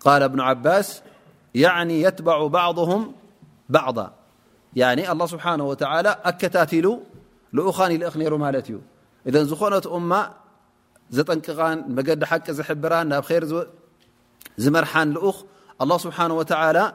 قال ابن عباس يعني يتبع بعضهم بعضا يعني الله سبحانه وتعالى أكتاتل لان يل ر ت ذ ن أم نن مجد ح حبر خر مرحن ل الله سبحانه وتعلى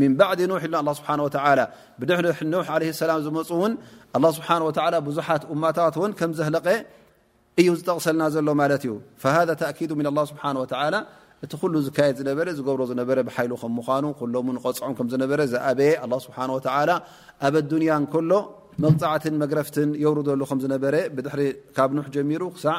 ምን ባዕዲ ኑሕ ኢልና ኣላ ስብሓን ወተላ ብድሕሪ ኑሕ ለ ሰላም ዝመፁ እውን ኣላ ስብሓን ወተላ ብዙሓት እማታት እውን ከም ዘህለቀ እዩ ዝጠቕሰልና ዘሎ ማለት እዩ ሃ ተእኪዱ ምን ኣላ ስብሓን ወተላ እቲ ኩሉ ዝካየድ ዝነበረ ዝገብሮ ዝነበረ ብሓይሉ ከም ምኳኑ ኩሎሙ ንቐፅዖም ከም ዝነበረ ዝኣበየ ኣላ ስብሓን ወተላ ኣብ ኣዱንያ እንከሎ መቕፃዕትን መግረፍትን የውርደሉ ከም ዝነበረ ብድሕሪ ካብ ኑሕ ጀሚሩ ክሳዕ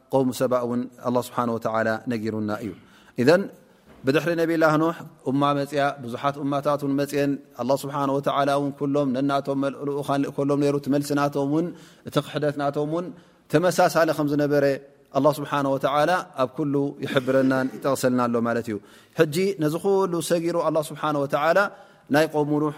ቆውሙ ሰባ እውን ኣላ ስብሓን ወተዓላ ነጊሩና እዩ እዘን ብድሕሪ ነብላ ኖሕ እማ መፅያ ብዙሓት እማታት ን መፅን ኣላ ስብሓን ወተዓላ እውን ኩሎም ነናቶም መልእልኡኻን ልእከሎም ነይሩ ትመልሲ ናቶም ውን እቲ ክሕደት ናቶም ውን ተመሳሳሊ ከም ዝነበረ ኣላ ስብሓን ወተዓላ ኣብ ኩሉ ይሕብረናን ይጠቕሰልና ኣሎ ማለት እዩ ሕጂ ነዚ ኩሉ ሰጊሩ ኣላ ስብሓን ወተዓላ ናይ ቆሙ ኖሕ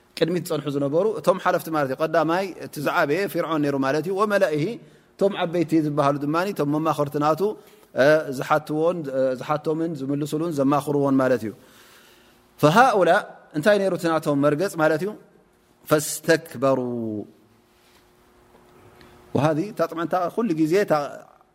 ቅድሚት ዝጸንሑ ዝነበሩ እቶም ሓለፍቲ ማለት እዩ ቀዳማይ እቲ ዝዓበየ ፊርዖን ነይሩ ማለት እዩ ወመላኢሂ እቶም ዓበይቲ ዝበሃሉ ድማ እቶም መማኸርቲ ናቱ ዝሓትዎን ዝሓቶምን ዝምልስሉን ዘማኽርዎን ማለት እዩ ፈሃኡላ እንታይ ነይሩ እቲ ናቶም መርገጽ ማለት እዩ ፈስተክበሩ ሃ እታ ጥመንታ ኩሉ ግዜ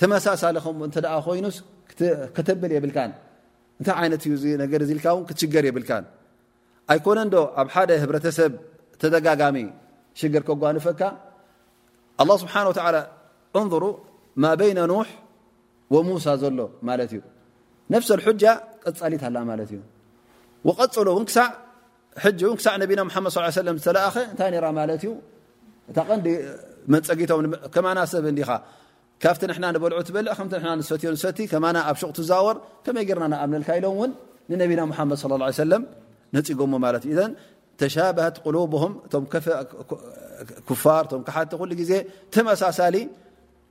ተመሳሳሊ ከምኡ እተ ኮይኑስ ክትብል የብልካ እንታይ ዓይነት እዩ ነገር ልካ ን ክትሽገር የብልካ ኣይኮነ ዶ ኣብ ሓደ ህብረተሰብ ተደጋጋሚ ሽግር ከጓንፈካ ኣ ስብሓ እንሩ ማ በይነ ኖሕ ወሙሳ ዘሎ ማለት እዩ ነፍሰ ሕጃ ቀፃሊት ኣላ ማለት እዩ ቀፅሎ እውን ክሳዕ ሕጂ እውን ክሳዕ ነቢና መሓመድ ስ ሰለም ዝተለኣኸ እንታይ ነራ ማለት እዩ እታ ቀንዲ መንፀጊቶም ከማና ሰብ እንዲኻ ካብቲ ንሕና ንበልዑ ትበልዕ ከምቲ ንና ንሰትዮ ንሰቲ ከማና ኣብ ሹቕ ትዛወር ከመይ ጌርና ንኣምነልካ ኢሎም እውን ንነቢና ሙሓመድ ስለ ላ ሰለም ነፂጎሞ ማለት እዩ እዘን ተሻብሀት ቅሉብም እቶም ኩፋር እቶም ክሓቲ ኩሉ ግዜ ተመሳሳሊ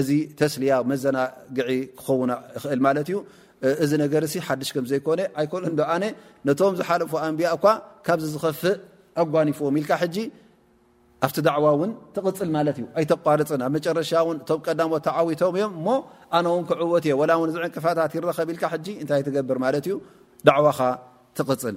እዚ ተስልያ መዘናግዒ ክኸውን ይኽእል ማለት እዩ። እዚ ነገር ሲ ሓድሽ ከም ዘይኮነ ኣይኮነን ዶ ኣነ ነቶም ዝሓለፉ ኣንቢያ እኳ ካብዚ ዝኸፍእ ኣጓኒፍዎም ኢልካ ሕጂ ኣብቲ ዳዕዋ እውን ትቕፅል ማለት እዩ ኣይተቋርፅን ኣብ መጨረሻ ውን እቶም ቀዳሞት ተዓዊቶም እዮም እሞ ኣነ ውን ክዕወት እየ ወላ ውን እዚ ዕንቅፋታት ይረኸብ ኢልካ ሕጂ እንታይ ትገብር ማለት እዩ ዳዕዋኻ ትቕፅል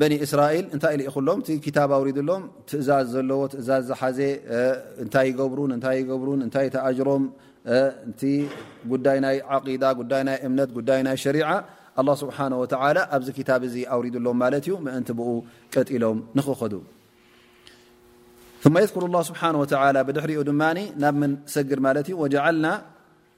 በኒ እስራኤል እንታይ ልኢኹሎም እቲ ክታብ ኣውሪድሎም ትእዛዝ ዘለዎ ትእዛዝ ዝሓዘ እንታይ ይገብሩ ንታይ ይገብሩ እንታይ ተኣጅሮም እቲ ጉዳይ ናይ ዓቂዳ ጉዳይ ናይ እምነት ጉዳይ ናይ ሸሪዓ ኣላ ስብሓን ወተላ ኣብዚ ክታብ እዚ ኣውሪድሎም ማለት እዩ ምእንቲ ብኡ ቀጢሎም ንኽኸዱ ማ የዝክሩ ላ ስብሓን ወተላ ብድሕሪኡ ድማ ናብ ምን ሰግድ ማለት እዩ ወጀዓልና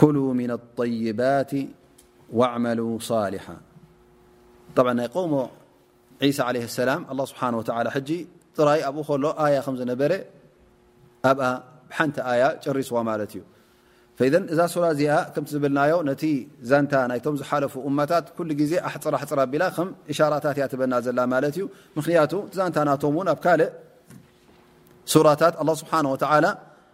ኩሉ ምና طይባት ወዕመሉ ሳሊሓ ናይ ቆሞ ዒሳ ለ ሰላም ኣ ስብሓ ወ ሕጂ ጥራይ ኣብኡ ከሎ ኣያ ከም ዝነበረ ኣብኣ ሓንቲ ኣያ ጨሪስዋ ማለት እዩ እዛ ሱራ እዚኣ ከምቲ ዝብልናዮ ነቲ ዛንታ ናይቶም ዝሓለፉ እማታት ኩሉ ግዜ ኣሕፅር ኣሕፅር ኣቢላ ከም እሻራታት እያ ትበና ዘላ ማለት እዩ ምክንያቱ ዛንታ ናቶም ውን ኣብ ካልእ ሱራታት ኣ ስብሓ ወላ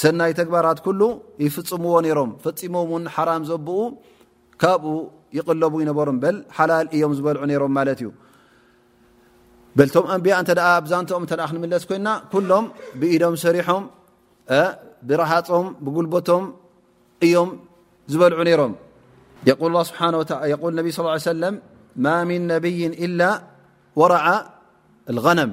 ሰናይ ተግባራት ኩሉ ይፍፅምዎ ነሮም ፈፂሞም ውን ሓራም ዘብኡ ካብኡ ይቕለቡ ይነበሩም በል ሓላል እዮም ዝበልዑ ነሮም ማለት እዩ በልቶም ኣንቢያ እተ ኣብዛንትኦም ተ ክንምለስ ኮይና ኩሎም ብኢዶም ሰሪሖም ብረሃፆም ብጉልበቶም እዮም ዝበልዑ ነሮም የል ስብሓ የል ነቢ ስ ሰለም ማ ምን ነብይን ኢላ ወረዓ ኣልغነም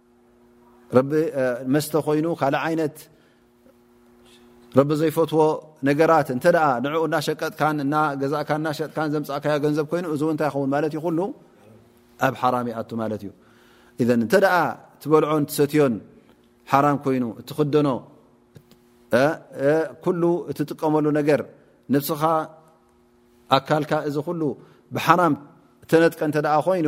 መስተ ኮይኑ ካእ ይነት ረቢ ዘይፈትዎ ነገራት እተ ን እናሸቀጥካ ገዛእካ ናሸጥካ ዘምፃእካዮ ገንዘብ ኮይኑ እዚ ታይ ይኸውን ማት ዩ ሉ ኣብ ሓራ ይኣ ማት እዩ እተ ትበልዖን ትሰትዮን ሓራ ኮይኑ እትክደኖ ኩሉ እትጥቀመሉ ነገር ንስኻ ኣካልካ እዚ ሉ ብሓራ ተነጥቀ እተ ኮይኑ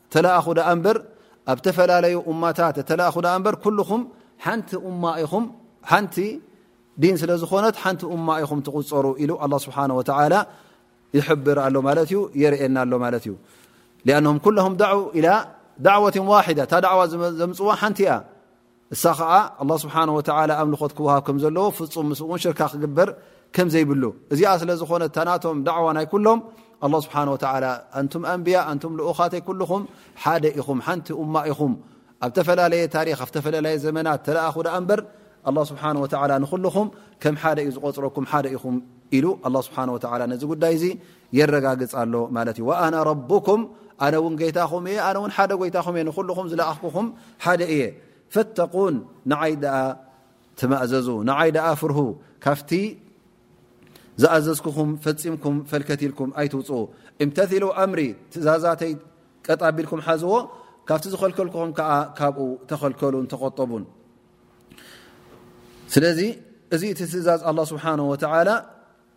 ተለኣኹ ደኣ እምበር ኣብ ተፈላለዩ እማታት ተለኣኹ ደኣ እምበር ኩልኹም ሓንቲ እማ ኢኹም ሓንቲ ዲን ስለ ዝኾነት ሓንቲ እማ ኢኹም ትቁፀሩ ኢሉ ኣላ ስብሓን ወተላ ይሕብር ኣሎ ማለት እዩ የርእየና ኣሎ ማለት እዩ ኣንም ኩሎም ዳዕወት ዋሒዳ እታ ዳዕዋ ዘምፅዋ ሓንቲ እያ እሳ ኸዓ ኣላ ስብሓን ወተላ ኣምልኾት ክወሃብ ከም ዘለዎ ፍፁም ምስ እውን ሽርካ ክግበር ከም ዘይብሉ እዚኣ ስለ ዝኾነ ታናቶም ዳዕዋ ናይ ኩሎም ኣላ ስብሓን ወተላ ኣንቱም ኣንብያ ኣንቱም ልኡኻተይ ኩልኹም ሓደ ኢኹም ሓንቲ እማ ኢኹም ኣብ ተፈላለየ ታሪክ ኣብ ተፈላለየ ዘመናት ተለኣኹ ደኣ እምበር ኣላ ስብሓን ወተላ ንኩልኹም ከም ሓደ እዩ ዝቆፅረኩም ሓደ ኢኹም ኢሉ ኣላ ስብሓን ወተላ ነዚ ጉዳይ እዚ የረጋግጽ ኣሎ ማለት እዩ ኣና ረኩም ኣነ ውን ገይታኹም እየ ኣነ ውን ሓደ ጎይታኹም እየ ንኩልኹም ዝለኣኽኩኹም ሓደ እየ ፈተቁን ንዓይ ደኣ ትማእዘዙ ንዓይ ደኣ ፍርሁ ካብቲ ዝኣዘዝኩኹም ፈፂምኩም ፈልከት ኢልኩም ኣይትውፅ እምተሉ ኣምሪ ትእዛዛተይ ቀጣቢልኩም ሓዝዎ ካብቲ ዝኸልከልኩኹም ከዓ ካብኡ ተኸልከሉን ተቆጠቡን ስለዚ እዚ እቲ ትእዛዝ ኣላ ስብሓን ወተላ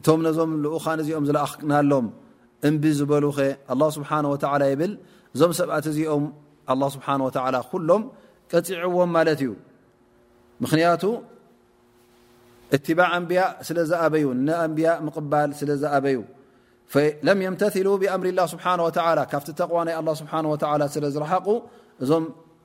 እቶም ነዞም ልኡኻን እዚኦም ዝለኣኽናሎም እምቢ ዝበሉኸ ኣላ ስብሓን ወተዓላ ይብል እዞም ሰባት እዚኦም ኣላ ስብሓን ወተዓላ ኩሎም ቀፂዕዎም ማለት እዩ ምኽንያቱ እትባዕ ኣንብያ ስለ ዝኣበዩ ንኣንብያ ምቕባል ስለ ዝኣበዩ ለም የምተሉ ብኣምር ላ ስብሓ ወላ ካብቲ ተቕዋ ናይ ኣላ ስብሓን ወተላ ስለ ዝረሓቑ እዞም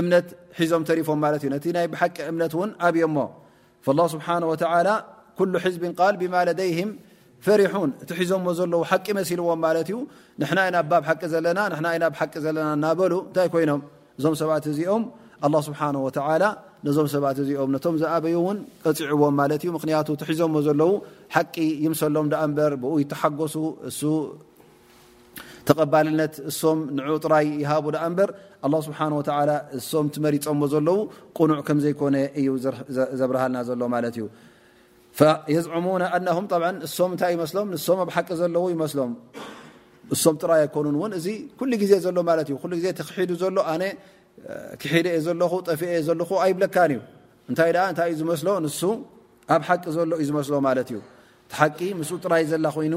እምነት ሒዞም ተሪፎም ማለት እዩ ነቲ ናይ ብሓቂ እምነት እውን ኣብዮሞ ላ ስብሓን ወተላ ኩሉ ሕዝቢ ቃል ብማ ለደይህም ፈሪሑን እቲ ሒዞሞ ዘለዉ ሓቂ መሲልዎም ማለት እዩ ንሕና ኢና ኣባብ ሓቂ ዘለና ንና ኢና ብ ሓቂ ዘለና እናበሉ እንታይ ኮይኖም እዞም ሰባት እዚኦም ኣላ ስብሓን ወተላ ነዞም ሰባት እዚኦም ነቶም ዝኣበዩ እውን ቀፂዕዎም ማለት እዩ ምክንያቱ እቲ ሒዞሞ ዘለዉ ሓቂ ይምሰሎም ዳኣ እምበር ብኡ ይተሓጎሱ እሱ ተቀባልነት እሶም ንዑ ጥራይ ይሃቡ ዳኣ እምበር ኣላ ስብሓን ወተላ እሶም ትመሪፆሞ ዘለዉ ቁኑዕ ከምዘይኮነ እዩ ዘብርሃልና ዘሎ ማለት እዩ የዝዕሙና ኣናም እሶም እንታይ ይመስሎም ንሶም ኣብ ሓቂ ዘለዉ ይመስሎም እሶም ጥራይ ኣይኮኑን እውን እዚ ኩሉ ግዜ ዘሎ ማለት እዩ ኩሉ ግዜ ተክሒዱ ዘሎ ኣነ ክሒደ እየ ዘለኹ ጠፊ እየ ዘለኹ ኣይብለካን እዩ እንታይ ኣ እንታይ እዩ ዝመስሎ ንሱ ኣብ ሓቂ ዘሎ እዩ ዝመስሎ ማለት እዩ ሓቂ ምስ ጥራይ ዘላ ኮይኑ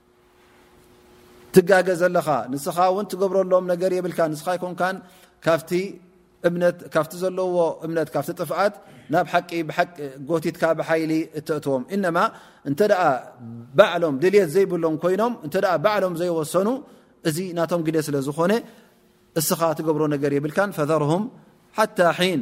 ትጋገ ዘለኻ ንስኻ ውን ትገብረሎም ነገር የብልካ ንስኻ ይኮንካ ካብቲ እምነት ካብቲ ዘለዎ እምነት ካብቲ ጥፍኣት ናብ ሓቂ ጎቲትካ ብሓይሊ እተእትዎም እነማ እንተ ባዕሎም ድልት ዘይብሎም ኮይኖም እተ ባዕሎም ዘይወሰኑ እዚ ናቶም ግደ ስለ ዝኾነ እስኻ ትገብሮ ነገር የብልካ ፈዘርም ሓታ ሒን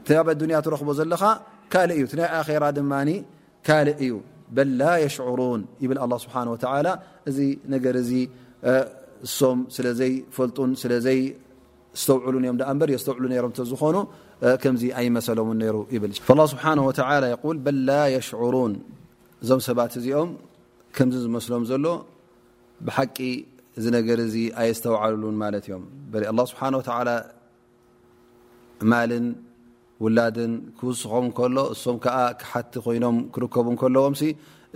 እቲ ኣብ ኣዱንያ ትረኽቦ ዘለኻ ካልእ እዩ፣ እቲ ናይ ኣኼራ ድማ ካልእ እዩ። በል ላ የሽዑሩን ይብል ኣላህ ስብሓነሁ ወተዓላ እዚ ነገር እዚ እሶም ስለ ዘይፈልጡን ስለ ዘይስተውዕሉን እዮም ደኣ እምበር የስተውዕሉ ነይሮም እንተዝኾኑ ከምዚ ኣይመሰሎምን ነይሩ ይብል። ኣላህ ስብሓነሁ ወተዓላ የቁል በል ላ የሽዑሩን እዞም ሰባት እዚኦም ከምዚ ዝመስሎም ዘሎ ብሓቂ እዚ ነገር እዚ ኣየስተውዓልሉን ማለት እዮም። በል ኣላህ ስብሓነሁ ወተዓላ ማልን ውላድን ክውስኾም ከሎ እሶም ከዓ ክሓቲ ኮይኖም ክርከቡ ከለዎም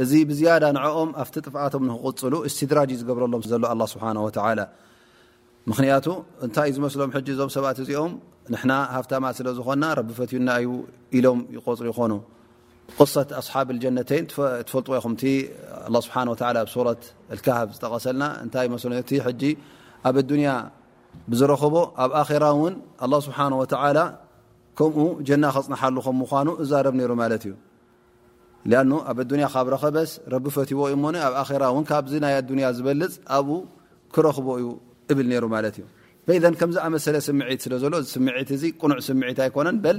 እዚ ብዝያዳ ንኦም ኣብቲ ጥፍኣቶም ንክቕፅሉ እስትድራጅ ዝገብረሎም ዘሎ ኣ ስብሓ ምክንያቱ እንታይ ዩ ዝመስሎም ሕ እዞም ሰባት እዚኦም ንና ሃፍታማት ስለዝኾና ረቢ ፈትዩና እዩ ኢሎም ይቆፅሩ ይኾኑ ቕሰት ኣስሓብ ጀነተይን ትፈልጥዎ ይኹም እ ስብሓ ኣብ ሱረት ካሃብ ዝጠቐሰልና እንታይ መስሎ ሕ ኣብ ኣዱንያ ብዝረኸቦ ኣብ ኣራ ውን ኣላ ስብሓን ወተላ ከምኡ ጀና ከፅንሓሉ ከም ምኳኑ እዛረብ ነይሩ ማለት እዩ ሊኣ ኣብ ኣዱንያ ካብ ረኸበስ ረቢ ፈትዎ እዩ ሞኒ ኣብ ኣራ ውን ካብዚ ናይ ኣዱንያ ዝበልፅ ኣብኡ ክረኽቦ እዩ እብል ነይሩ ማለት እዩ ኢዘን ከምዝኣመሰለ ስምዒት ስለ ዘሎ እዚ ስምዒት እዚ ቅኑዕ ስምዒት ኣይኮነን በል